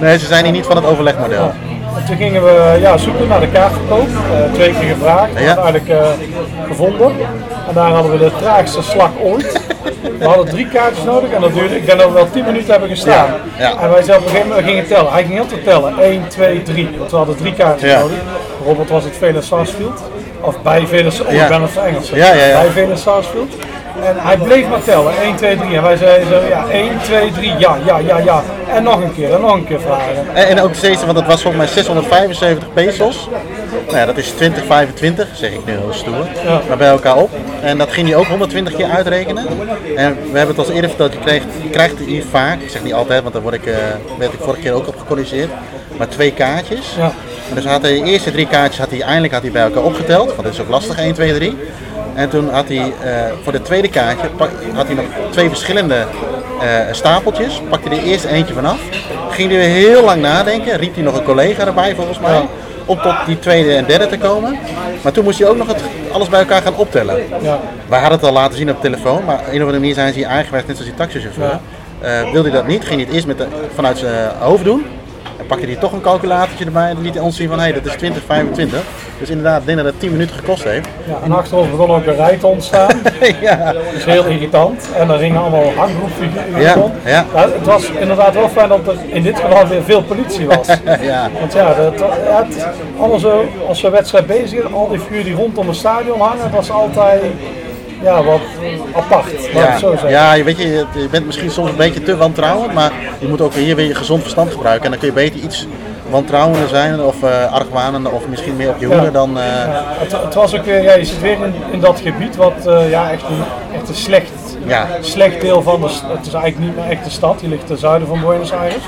Nee, ze zijn hier niet van het overlegmodel. En toen gingen we ja, zoeken naar de kaartverkoop. Eh, twee keer gevraagd, Ja. uiteindelijk eh, gevonden. En daar hadden we de traagste slag ooit. We hadden drie kaartjes nodig en dat duurde, ik denk dat we wel 10 minuten hebben gestaan. Ja, ja. En wij zelf op een gegeven moment gingen tellen. Hij ging heel te tellen. 1, 2, 3. Want we hadden drie kaartjes nodig. Bijvoorbeeld was het Velen Sarsfield. Of bij Velen oh, Ja. ik ben het Engels. Ja, ja, ja. Bij Velen Sarsfield. En hij bleef maar tellen. 1, 2, 3. En wij zeiden zo, ja, 1, 2, 3, ja, ja, ja, ja. En nog een keer, en nog een keer vragen. En, en ook steeds, want het was volgens mij 675 pesos. Nou ja, dat is 2025, zeg ik nu heel stoer. Ja. Maar bij elkaar op. En dat ging hij ook 120 keer uitrekenen. En we hebben het al eerder verteld, je krijgt, je krijgt hier vaak, ik zeg niet altijd, want daar word ik, eh, werd ik vorige keer ook op gecorrigeerd. Maar twee kaartjes. Ja. En dus had hij de eerste drie kaartjes had hij eindelijk had hij bij elkaar opgeteld. Want dat is ook lastig, 1, 2, 3. En toen had hij eh, voor de tweede kaartje had hij nog twee verschillende eh, stapeltjes. Pakte hij er eerst eentje vanaf. Ging hij weer heel lang nadenken. Riep hij nog een collega erbij volgens mij. Om tot die tweede en derde te komen. Maar toen moest hij ook nog het, alles bij elkaar gaan optellen. Ja. Wij hadden het al laten zien op telefoon. Maar op een of andere manier zijn ze hier aangewerkt, net zoals die taxichauffeur. Ja. Eh, wilde hij dat niet, ging hij het eerst met de, vanuit zijn hoofd doen. En pakte hij toch een calculatortje erbij en liet ons zien van hé, hey, dat is 2025. Dus inderdaad, ik denk dat het 10 minuten gekost heeft. Ja, en achter ons begon ook een rij te ontstaan. <laughs> ja. Dat is heel irritant. En er gingen allemaal hanggroepfiguren Ja, rond. ja. Het was inderdaad wel fijn dat er in dit geval weer veel politie was. <laughs> ja. Want ja, dat, zo, als we wedstrijd bezig zijn, al die figuren die rondom het stadion hangen, dat is altijd ja, wat apart. Laat Ja, het zo zeggen. ja, je weet je, je bent misschien soms een beetje te wantrouwend, maar je moet ook hier weer je gezond verstand gebruiken. En dan kun je beter iets wantrouwender zijn of eh argwanender of misschien meer op je hoede Ja. dan... eh, Ja, het, het was ook weer, ja, je zit weer in, in dat gebied wat eh, ja, echt, een, echt een slecht, Ja. slecht deel van de Het is eigenlijk niet meer echt de stad, die ligt ten zuiden van Buenos Aires.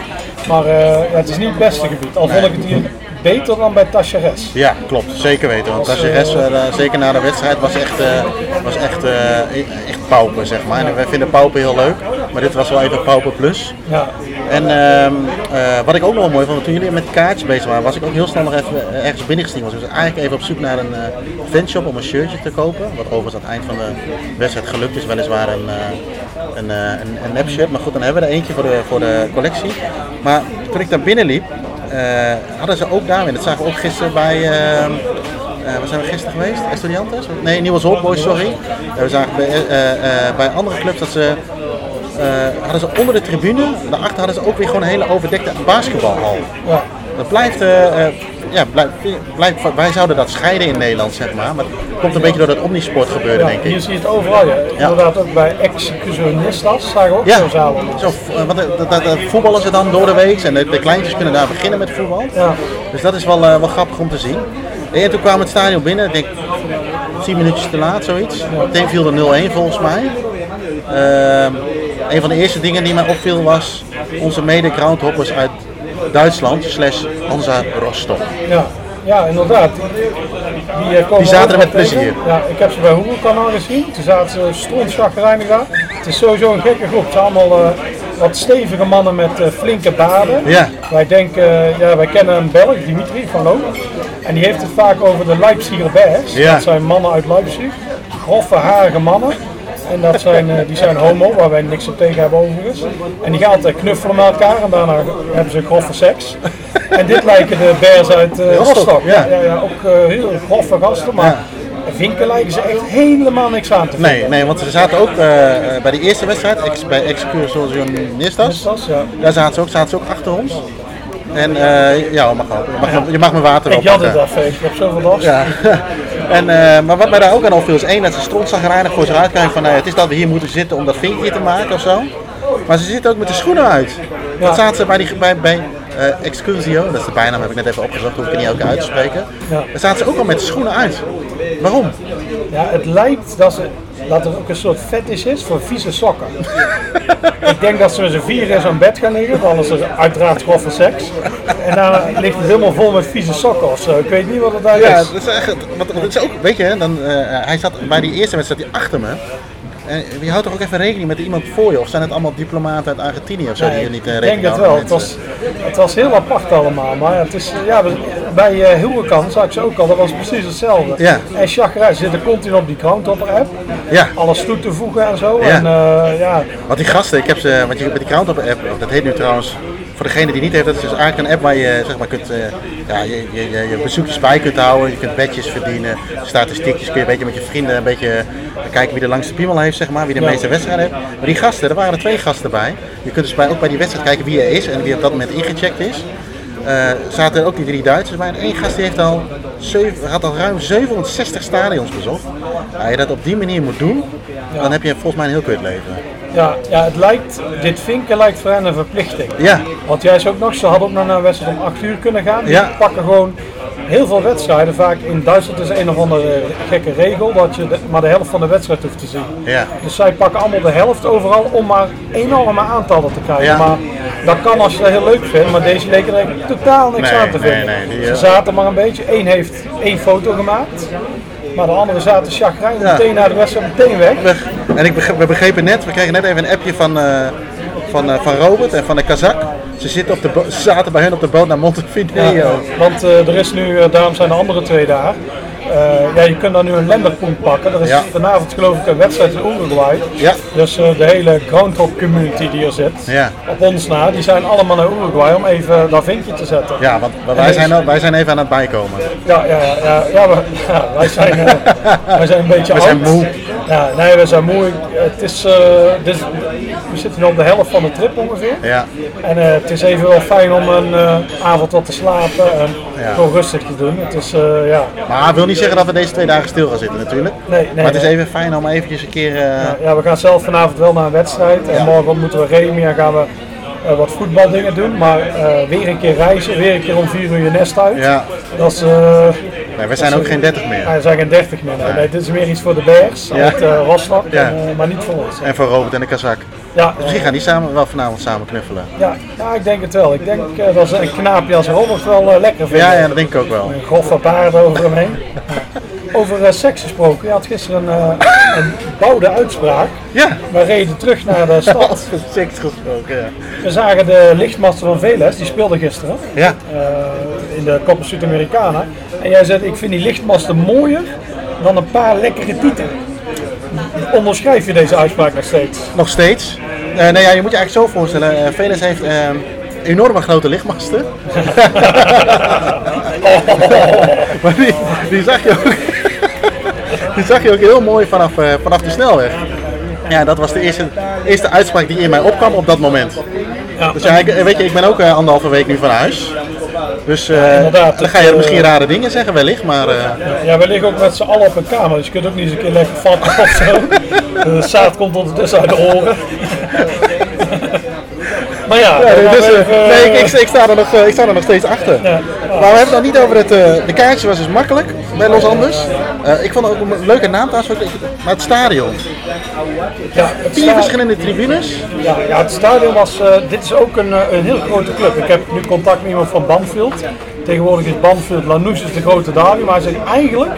Maar het is niet het beste gebied. Al vond ik het hier beter dan bij Tacheres. Ja, klopt. Zeker weten. Want je eh, zeker na de wedstrijd, was echt, eh, was echt, eh, echt pauper, zeg maar. En wij vinden pauper heel leuk, maar dit was wel even pauper plus. Ja, En ehm, eh, wat ik ook nog wel mooi vond, toen jullie met kaartjes bezig waren, was ik ook heel snel nog even ergens binnengestiegen. Was. Ik was eigenlijk even op zoek naar een fanshop om een shirtje te kopen. Wat overigens aan het eind van de wedstrijd gelukt is. Weliswaar een, een, een, een nep shirt, maar goed, dan hebben we er eentje voor de, voor de collectie. Maar toen ik daar binnen liep, hadden ze ook daar weer, dat zagen we ook gisteren bij... ehm, eh, waar zijn we gisteren geweest? Estudiantes? Nee, Nieuwe Old Boys, sorry. Eh, we zagen bij, eh, eh, bij andere clubs dat ze eh, hadden ze onder de tribune, daarachter hadden ze ook weer gewoon een hele overdekte basketbalhal. ja. Dat blijft, eh, eh, ja, blijft, wij zouden dat scheiden in Nederland, zeg maar. Maar het komt een beetje door dat omnisport gebeuren, Ja, denk ik. je het overal. Ja. Inderdaad ook bij Executionistas zagen we ook Ja, zo'n zaal. zo, eh, want, eh, dat, dat, dat voetballen ze dan door de week en de, de kleintjes kunnen daar beginnen met voetbal. Ja. Dus dat is wel, eh, wel grappig om te zien. En toen kwam het stadion binnen, denk 10 minuutjes te laat, zoiets. Meteen viel er 0-1 volgens mij. Ehm, een van de eerste dingen die mij opviel was onze mede-groundhoppers uit Duitsland, slash Hansa Rostock. Ja, ja inderdaad. Die, eh, Die zaten er met tegen. plezier. Ja, ik heb ze bij Hoekelkanaal gezien. Toen zaten ze strontschagrijnig daar. Het is sowieso een gekke groep. Het zijn allemaal eh, wat stevige mannen met eh, flinke baden. Ja. Wij denken, ja, wij kennen een Belg, Dimitri van Loon. En die heeft het vaak over de Leipziger Bears. Ja. Dat zijn mannen uit Leipzig. Grove, harige mannen. En dat zijn, eh, die zijn homo, waar wij niks op tegen hebben overigens. En die gaan altijd knuffelen met elkaar en daarna hebben ze grove seks. En dit lijken de bears uit eh Rostock, ja. Ja, ja, ook eh, heel grove gasten, maar vinken lijken ze echt helemaal niks aan te vinden. Nee, nee, want ze zaten ook bij de eerste wedstrijd, ex, bij Excursionistas. Ja. Daar zaten ze ook, zaten ze ook achter ons. En ja, je mag, ook. je, mag, je mag mijn water Ik had het even, ik heb zoveel last. Ja. En, eh, maar wat mij daar ook aan opviel is één, dat ze strontzagrijnig voor zich uitkijken van nou, het is dat we hier moeten zitten om dat vinkje te maken of zo. Maar ze zitten ook met de schoenen uit. Ja. Dat zaten ze bij, die, bij, bij eh, Excursio, dat is de bijnaam, heb ik net even opgezocht, hoef ik niet elke uit te spreken. Ja. Daar zaten ze ook al met de schoenen uit. Waarom? Ja, het lijkt dat, ze, dat er ook een soort fetish is voor vieze sokken. <laughs> ik denk dat ze met z'n vier in zo'n bed gaan liggen, dan is er uiteraard grove seks. En dan ligt het helemaal vol met vieze sokken of zo. Ik weet niet wat het daar Ja, is. dat is echt, want, het is ook, weet je, dan, eh, hij zat bij die eerste wedstrijd zat hij achter me. En je houdt toch ook even rekening met iemand voor je? Of zijn het allemaal diplomaten uit Argentinië of zo die je niet eh, ik rekening denk het houden wel. Het was, het was heel apart allemaal. Maar ja, het is, ja, bij uh, zag ik ze ook al, dat was precies hetzelfde. Ja. En chagrijn zitten continu op die Groundhopper app. Ja. Alles toe te voegen en zo. Ja. En uh, ja, Want die gasten, ik heb ze, want je met die Groundhopper app, dat heet nu trouwens, voor degene die niet heeft, dat is dus eigenlijk een app waar je zeg maar kunt, eh, ja, je, je, je, je bezoekjes bij kunt houden, je kunt bedjes verdienen, statistiekjes, kun je een beetje met je vrienden een beetje kijken wie de langste piemel heeft, zeg maar, wie de Ja. meeste wedstrijden heeft. Maar die gasten, er waren er twee gasten bij. Je kunt dus bij, ook bij die wedstrijd kijken wie er is en wie op dat moment ingecheckt is. Eh zaten er ook die drie Duitsers bij en één gast die heeft al, zeven, had al ruim 760 stadions bezocht. Als je dat op die manier moet doen, dan heb je volgens mij een heel kut leven. Ja, ja, het lijkt, dit vinken lijkt voor hen een verplichting. Ja, Want jij is ook nog, ze hadden ook nog naar een wedstrijd om 8 uur kunnen gaan. Die Ja. pakken gewoon heel veel wedstrijden. Vaak in Duitsland is een of andere gekke regel dat je de- maar de helft van de wedstrijd hoeft te zien. ja. Dus zij pakken allemaal de helft overal om maar enorme aantallen te krijgen. Ja. Maar dat kan als je dat heel leuk vindt, maar deze leken er totaal niks Nee, aan te nee, vinden. nee, die, Ze eh, zaten maar een beetje. Eén heeft één foto gemaakt, maar de andere zaten chagrijn Ja. meteen naar de wedstrijd, meteen weg. En ik begreep, we begrepen net, we kregen net even een appje van, eh, van, eh, van Robert en van de Kazak. Ze, zitten op de ze zaten bij hun op de boot naar Montevideo. Ja, want eh, er is nu, daarom zijn de andere twee daar. Eh, ja, je kunt dan nu een lenderpunt pakken. Er is Ja. vanavond geloof ik een wedstrijd in Uruguay. Ja. Dus eh, de hele groundhog community die er zit, Ja. op ons na, die zijn allemaal naar Uruguay om even dat vinkje te zetten. Ja, want wij zijn, ook- wij zijn even aan het bijkomen. Ja, ja, ja, ja, we- <laughs> ja, wij, zijn, eh, <laughs> wij zijn een beetje We oud. zijn moe. Ja, nee, we zijn moe. Het is, dit we zitten nu op de helft van de trip ongeveer. Ja, En het is even wel fijn om een avond wat te slapen en. Gewoon rustig te doen. Het is, eh, ja, maar dat wil niet zeggen dat we deze twee dagen stil gaan zitten natuurlijk. Nee, nee, maar het is even fijn om eventjes een keer... eh, ja, ja, we gaan zelf vanavond wel naar een wedstrijd. En morgen moeten we Remy en gaan we eh, wat voetbaldingen doen. Maar weer een keer reizen, weer een keer om vier uur je nest uit. Ja. Dat is... nee, we zijn ook geen 30 meer. Hij zijn geen 30 meer. Nee, nee, dit is meer iets voor de Bears Ja. uit Ja. maar niet voor ons. En voor Robert en de Kazak. Ja, Dus misschien gaan die samen, wel vanavond samen knuffelen. ja, ja, ik denk het wel. Ik denk eh, dat ze een knaapje als Robert wel eh, lekker vindt. Ja, ja, dat denk ik ook wel. Een grove paarden over hem heen. <laughs> Over eh, seks gesproken. Je had gisteren een, een bouwde uitspraak. Ja, We reden terug naar de stad. over <laughs> seks gesproken. Ja. We zagen de lichtmaster van Veles, die speelde gisteren ja. in de Copa Sudamericana. En jij zei, ik vind die lichtmasten mooier dan een paar lekkere tieten. Onderschrijf je deze uitspraak nog steeds? Nog steeds. Nee, ja, je moet je eigenlijk zo voorstellen. Veles heeft eh, enorme grote lichtmasten. <laughs> maar die, die, zag je ook, <laughs> die zag je ook heel mooi vanaf, eh, vanaf de snelweg. Ja, dat was de eerste, eerste uitspraak die in mij opkwam op dat moment. Ja. Dus ja, ik, weet je, ik ben ook anderhalve week nu van huis. Dus eh, inderdaad, dan ga je misschien eh, rare dingen zeggen wellicht, maar eh, Ja, we liggen ook met z'n allen op een kamer, dus je kunt ook niet eens een keer lekker vatten of zo. <laughs> De zaad komt ondertussen uit de oren. <laughs> Maar ja, dus, nee, ik, ik, ik, sta er nog, ik sta er nog steeds achter. Ja. Maar we hebben het dan niet over het. de kaartje was dus makkelijk bij Los Andes. Eh, ik vond het ook een leuke naam trouwens. Maar het stadion. Ja, Vier verschillende tribunes. Ja, ja, het stadion was. eh, dit is ook een, eh, een heel grote club. Ik heb nu contact met iemand van Banfield. Tegenwoordig is Banfield Lanús is de grote derby, maar hij zegt eigenlijk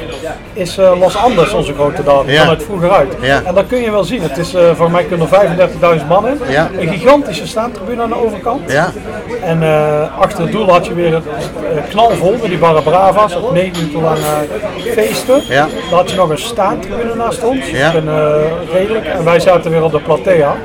is eh, Los Andes onze grote derby Ja. vanuit vroeger uit. Ja. En dat kun je wel zien. Het is, eh voor mij kunnen er 35.000 man in. Ja. Een gigantische staantribune aan de overkant. Ja. En eh, achter het doel had je weer het knalvol met die Barra Brava's, op 9 minuten lang feesten. Dan had je nog een staantribune naast ons, redelijk. En wij zaten weer op de platea.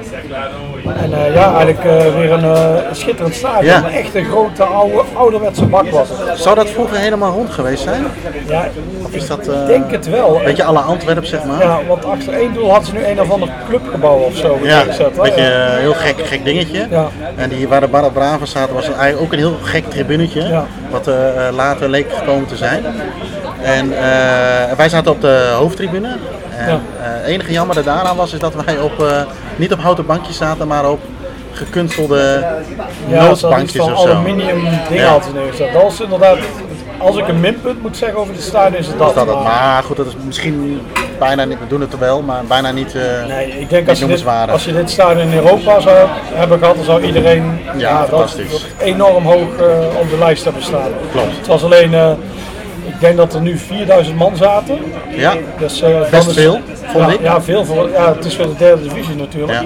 En eh, ja, eigenlijk eh, weer een eh, schitterend stadion. Ja. Een echt een grote oude, ouderwetse bak was het. Zou dat vroeger helemaal rond geweest zijn? Ja, Of is dat. ik denk het wel. Weet je, alle Antwerpen zeg maar? Ja, want achter één doel had ze nu een of ander clubgebouw of zo Ja, een beetje Ja. een heel gek, gek dingetje. Ja. En die, waar de Barra Brava zaten was een, eigenlijk ook een heel gek tribunetje. Ja. Wat later leek gekomen te zijn. En wij zaten op de hoofdtribune. En Ja. eh, het enige jammer daaraan was is dat wij op, eh, niet op houten bankjes zaten, maar op gekunstelde Ja, hadden noodbankjes of zo. aluminium dingen Ja. had ze neergezet. Dat was inderdaad, als ik een minpunt moet zeggen over dit stadion, is het dat. Dat het, Maar- goed, dat is misschien bijna niet, we doen het wel, maar bijna niet, uh, nee, ik denk als je, dit, als je dit stadion in Europa zou hebben gehad, dan zou iedereen Ja, dat- fantastisch. dat enorm hoog eh, op de lijst hebben staan. Klopt. Het was alleen, ik denk dat er nu 4000 man zaten. Ja, Dus, eh, Best is- veel, vond ja, ik. Ja, veel. Voor, ja, het is weer de derde divisie natuurlijk. Ja.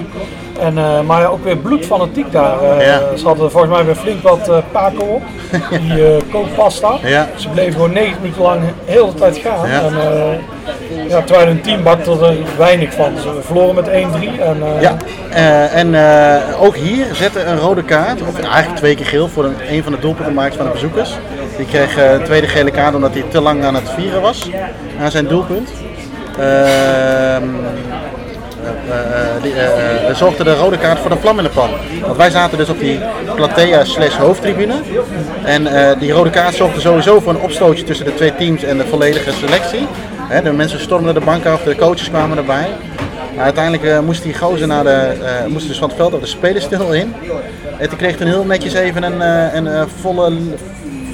En, eh, maar ja, ook weer bloedfanatiek daar. Eh, Ja. Ze hadden volgens mij weer flink wat Paco op. Die <laughs> eh kooppasta. Ja. Ze bleven gewoon 9 minuten lang heel de tijd gaan. Ja. En, ja, terwijl hun team bakte er weinig van. Ze verloren met 1-3. En, ja. En ook hier zette een rode kaart, of eigenlijk twee keer geel voor een, een van de doelpuntenmakers van de bezoekers. Die kreeg eh, een tweede gele kaart omdat hij te lang aan het vieren was aan zijn doelpunt. Ehm, eh, eh, die, zorgde de rode kaart voor de vlam in de pan. Want wij zaten dus op die platea slash hoofdtribune. En die rode kaart zorgde sowieso voor een opstootje tussen de twee teams en de volledige selectie. De mensen stormden de bank af, de coaches kwamen erbij. Maar uiteindelijk moest die gozer naar de, moest dus van het veld op de spelerstil in. En toen kreeg hij heel netjes even een, een volle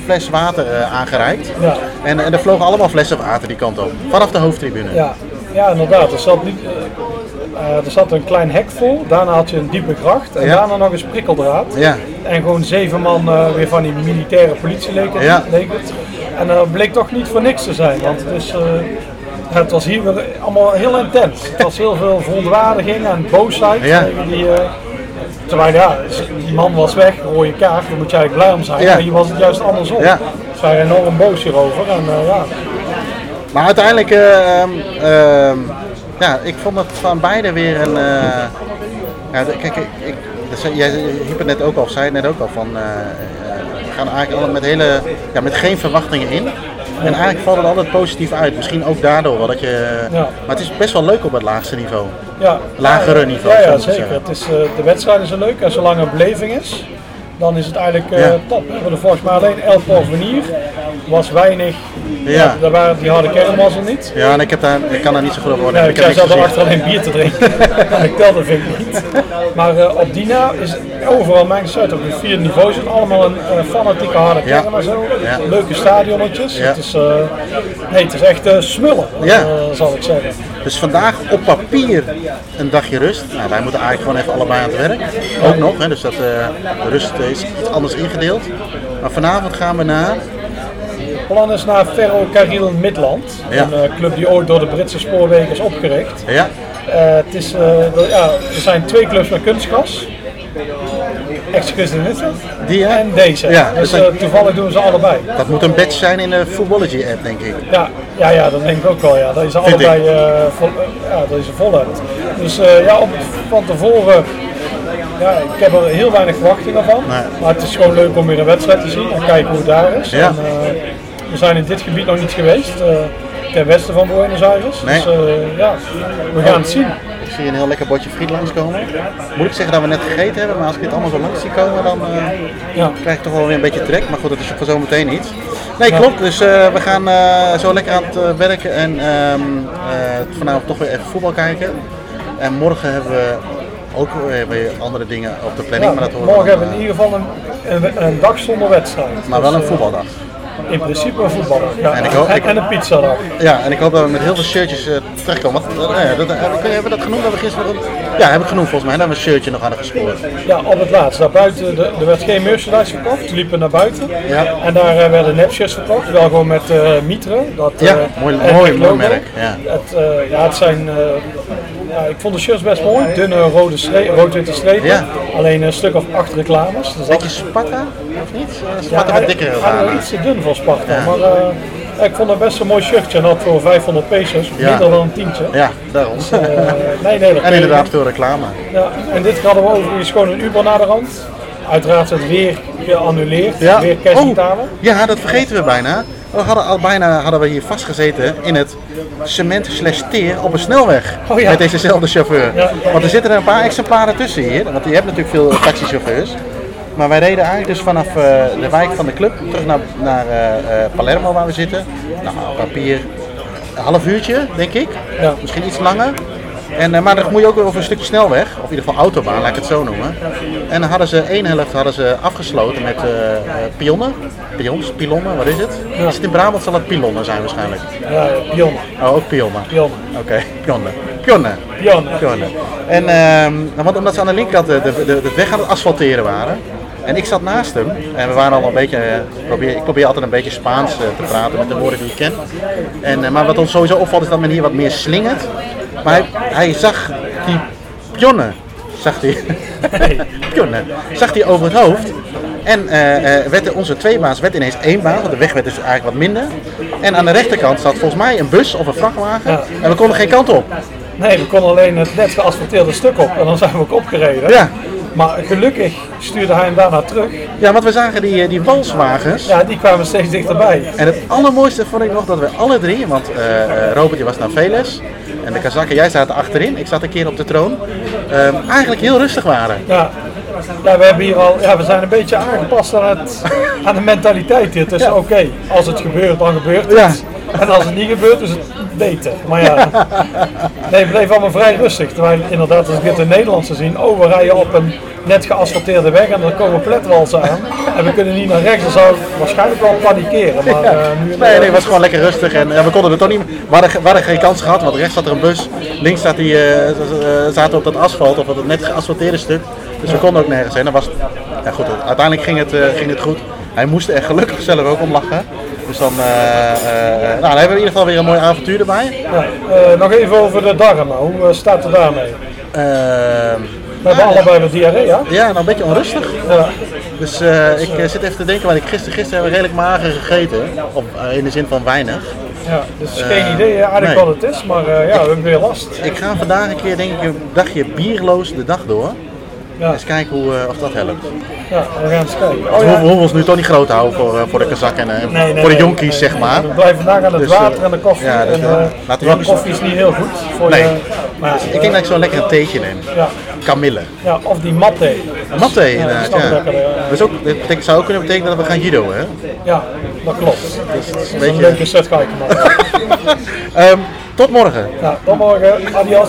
fles water eh, aangereikt. Ja. En, en er vlogen allemaal flessen water die kant op. Vanaf de hoofdtribune. Ja, ja inderdaad. Er zat, niet, eh, er zat een klein hek vol, daarna had je een diepe gracht en Ja. daarna nog eens prikkeldraad. Ja. En gewoon zeven man eh, weer van die militaire politie leek het. Ja. leek het. En dat bleek toch niet voor niks te zijn, want het, is, het was hier weer allemaal heel intens. Het was heel veel verontwaardiging en boosheid. Ja. tegen Die, terwijl ja, die man was weg, rode kaart, daar moet je eigenlijk blij om zijn. Ja. Maar hier was het juist andersom. Ja. Ze waren enorm boos hierover. En, eh, ja. Maar uiteindelijk, eh, ehm, ehm, ja, ik vond het van beide weer een. eh, ja, kijk, ik, ik, jij hiep het net ook al, zei het net ook al, van. we gaan eigenlijk allemaal met, hele, ja, met geen verwachtingen in. En eigenlijk valt het altijd positief uit. Misschien ook daardoor wel dat je. Ja. Maar het is best wel leuk op het laagste niveau. Ja, Lagere niveau, Ja, ja zeker. Het is, eh, de wedstrijden zijn leuk en zolang er beleving is, dan is het eigenlijk eh, top. We er volgens mij alleen El Porvenir. was weinig. Ja. daar waren, die harde kern was er niet. Ja, en ik, heb daar, ik kan daar niet zo goed over worden. Ja, ik heb zelf achter alleen bier te drinken. <laughs> <laughs> ik telde vind ik niet. Maar eh, op Dina is overal mijn Zuid op de vier niveaus. Het allemaal een fanatieke harde kern en zo. Leuke stadionnetjes. Het, is, nee, het is echt smullen, Ja. zal ik zeggen. Dus vandaag op papier een dagje rust. Nou, wij moeten eigenlijk gewoon even allebei aan het werk. Ook nog, hè, dus dat, eh, de rust is iets anders ingedeeld. Maar vanavond gaan we naar. plan is naar Ferro Carril Midland. Ja. Een eh, club die ooit door de Britse spoorwegen is opgericht. Ja, Eh, het is, ja, er zijn twee clubs met kunstgras. Exclusive Witte die en deze. Ja, dus eh, toevallig doen ze allebei. Dat moet een badge zijn in de Footballogy app, denk ik. Ja, ja, ja, dat denk ik ook wel. Ja. Dat je ze Vind allebei eh, vol, eh, ja, dat je ze vol hebt. Dus ja, op, van tevoren, ja, ik heb er heel weinig verwachtingen van. Nee. Maar het is gewoon leuk om weer een wedstrijd te zien en kijken hoe het daar is. Ja. En, we zijn in dit gebied nog niet geweest, ten westen van Buenos Aires. Nee. Dus ja, we gaan het zien. Ik zie een heel lekker bordje friet langskomen. Moet ik zeggen dat we net gegeten hebben, maar als ik dit allemaal zo langs zie komen, dan eh, Ja. krijg ik toch wel weer een beetje trek. Maar goed, dat is voor zometeen iets. Nee, klopt. Dus eh, we gaan eh, zo lekker aan het werken en ehm, eh, vanavond toch weer even voetbal kijken. En morgen hebben we ook weer andere dingen op de planning. Ja, maar dat morgen dan, hebben we in ieder geval een, een, een dag zonder wedstrijd. maar wel Dus, een eh, voetbaldag. In principe een voetbaldag. Ja, En ik hoop- ik- en een pizzadag. Ja, en ik hoop dat we met heel veel shirtjes eh, terechtkomen. Want, eh, ja, dat, eh, hebben we dat genoemd? Hebben we gisteren. Ja, hebben we genoemd volgens mij. Dat we een shirtje nog hadden gescoord. Ja, op het laatst. Daar buiten, de, er werd geen merchandise verkocht. We liepen naar buiten. Ja. En daar werden nepshirts verkocht. Wel gewoon met Mitre. Dat, Ja, mooi- mooi- het merk, ja. Het, ja, het zijn... ja, ik vond de shirts best mooi. Dunne rode rood-witte strepen. Ja. Alleen een stuk of acht reclames. Dus dat- Beetje Sparta, of niet? Eh, ja, Sparta hij- met dikkere iets te dun voor Sparta. Ja. Maar eh, ja, ik vond het best een mooi shirtje. En dat voor 500 pesos. Ja. Minder dan een tientje. Ja, daarom. Eh, <laughs> nee, nee, dat en inderdaad veel reclame. Ja, en dit hadden we overigens gewoon een Uber naar de rand. Uiteraard het weer geannuleerd, weer cash Oh, betalen. ja, dat vergeten we bijna. We hadden al bijna hadden we hier vastgezeten in het cement slash teer op een snelweg. Oh ja. Met dezezelfde chauffeur. Ja. Want er zitten er een paar exemplaren tussen hier. Want je hebt natuurlijk veel taxichauffeurs. Maar wij reden eigenlijk dus vanaf eh, de wijk van de club terug naar, naar eh, eh, Palermo waar we zitten. Nou, papier een half uurtje, denk ik. Ja. Misschien iets langer. En, eh, maar dan moet je ook over een stukje snelweg, of in ieder geval autobaan, laat ik het zo noemen. En dan hadden ze één helft hadden ze afgesloten met eh, eh, pionnen. Pions, pilonnen, wat is het? Is het in Brabant zal het pilonnen zijn waarschijnlijk. Ja, pionnen. Oh, ook pionnen. Pionnen. Oké, pionnen. Pionnen. Pionnen. Pionnen. En ehm, want omdat ze aan de linkerkant de, de, de, de weg aan het asfalteren waren. En ik zat naast hem en we waren al een beetje, probeer, ik probeer altijd een beetje Spaans te praten met de woorden die ik ken. En, maar wat ons sowieso opvalt is dat men hier wat meer slingert. Maar hij, hij zag die pionnen, zag hij, <laughs> pionnen, zag hij over het hoofd. En eh, eh, werd onze tweebaas werd ineens één baan, want de weg werd dus eigenlijk wat minder. En aan de rechterkant zat volgens mij een bus of een vrachtwagen. Ja. En we konden geen kant op. Nee, we konden alleen het net geasfalteerde stuk op en dan zijn we ook opgereden. Ja. Maar gelukkig stuurde hij hem daarna terug. Ja, want we zagen die, eh, die walswagens. Ja, die kwamen steeds dichterbij. En het allermooiste vond ik nog dat we alle drie, want eh, eh, Robert die was naar Veles en de Kazakken, jij zat achterin, ik zat een keer op de troon, ehm, eigenlijk heel rustig waren. Ja. Ja, we, hebben hier al, ja, we zijn een beetje aangepast aan, het, aan de mentaliteit hier. Het is Ja. oké, als het gebeurt, dan gebeurt het. Ja. En als het niet gebeurt, is het beter. Maar ja, nee, we bleven allemaal vrij rustig. Terwijl inderdaad, als ik dit in Nederland zou zien, oh, we rijden op een net geasfalteerde weg en dan komen pletwalsen aan. En we kunnen niet naar rechts, dan zou ik waarschijnlijk wel panikeren. Maar eh, Nee, nee, het was gewoon lekker rustig en ja, we konden er toch niet, we hadden, geen kans gehad, want rechts zat er een bus, links zat die, eh, eh, zaten op dat asfalt of op het net geasfalteerde stuk, dus we konden ook nergens heen. Dat was, ja goed, uiteindelijk ging het, ging het goed. Hij moest er gelukkig zelf ook om lachen. Dus dan, eh, eh, nou, dan hebben we in ieder geval weer een mooi avontuur erbij. Ja, eh, nog even over de darmen. Hoe eh, staat het daarmee? Ehm, We hebben allebei de diarree, ja? ja, nou een beetje onrustig. Ja. Dus eh, ik eh, zit even te denken, want ik gisteren, gisteren hebben we redelijk mager gegeten. Eh, in de zin van weinig. Ja, dus geen idee eh, eigenlijk nee. wat het is, maar eh, ja, we hebben weer last. Ik ga vandaag een keer, denk ik, een dagje bierloos de dag door. Ja, Eens kijken hoe, eh, of dat helpt. ja we gaan eens kijken. Oh, we ja. hoeven we ons nu toch niet groot te houden voor, eh, voor de kazak en eh, Nee, nee, voor de jonkies, nee, zeg maar. We blijven vandaag aan het Dus, water en de koffie. ja, dus, en, laten we want jongens- koffie is niet heel goed voor Nee. je. Maar Ik denk dat ik zo lekker een theetje neem. ja, Kamille. ja, of die matte. Matte dat inderdaad, ja. lekkerder, ja. Dat, is ook, dat betekent- zou ook kunnen betekenen dat we gaan judo, hè? Ja, dat klopt. Dus dat is een Dat is een beetje... leuke set kijken, man. <laughs> Ehm, tot morgen. Ja, tot morgen. Adios.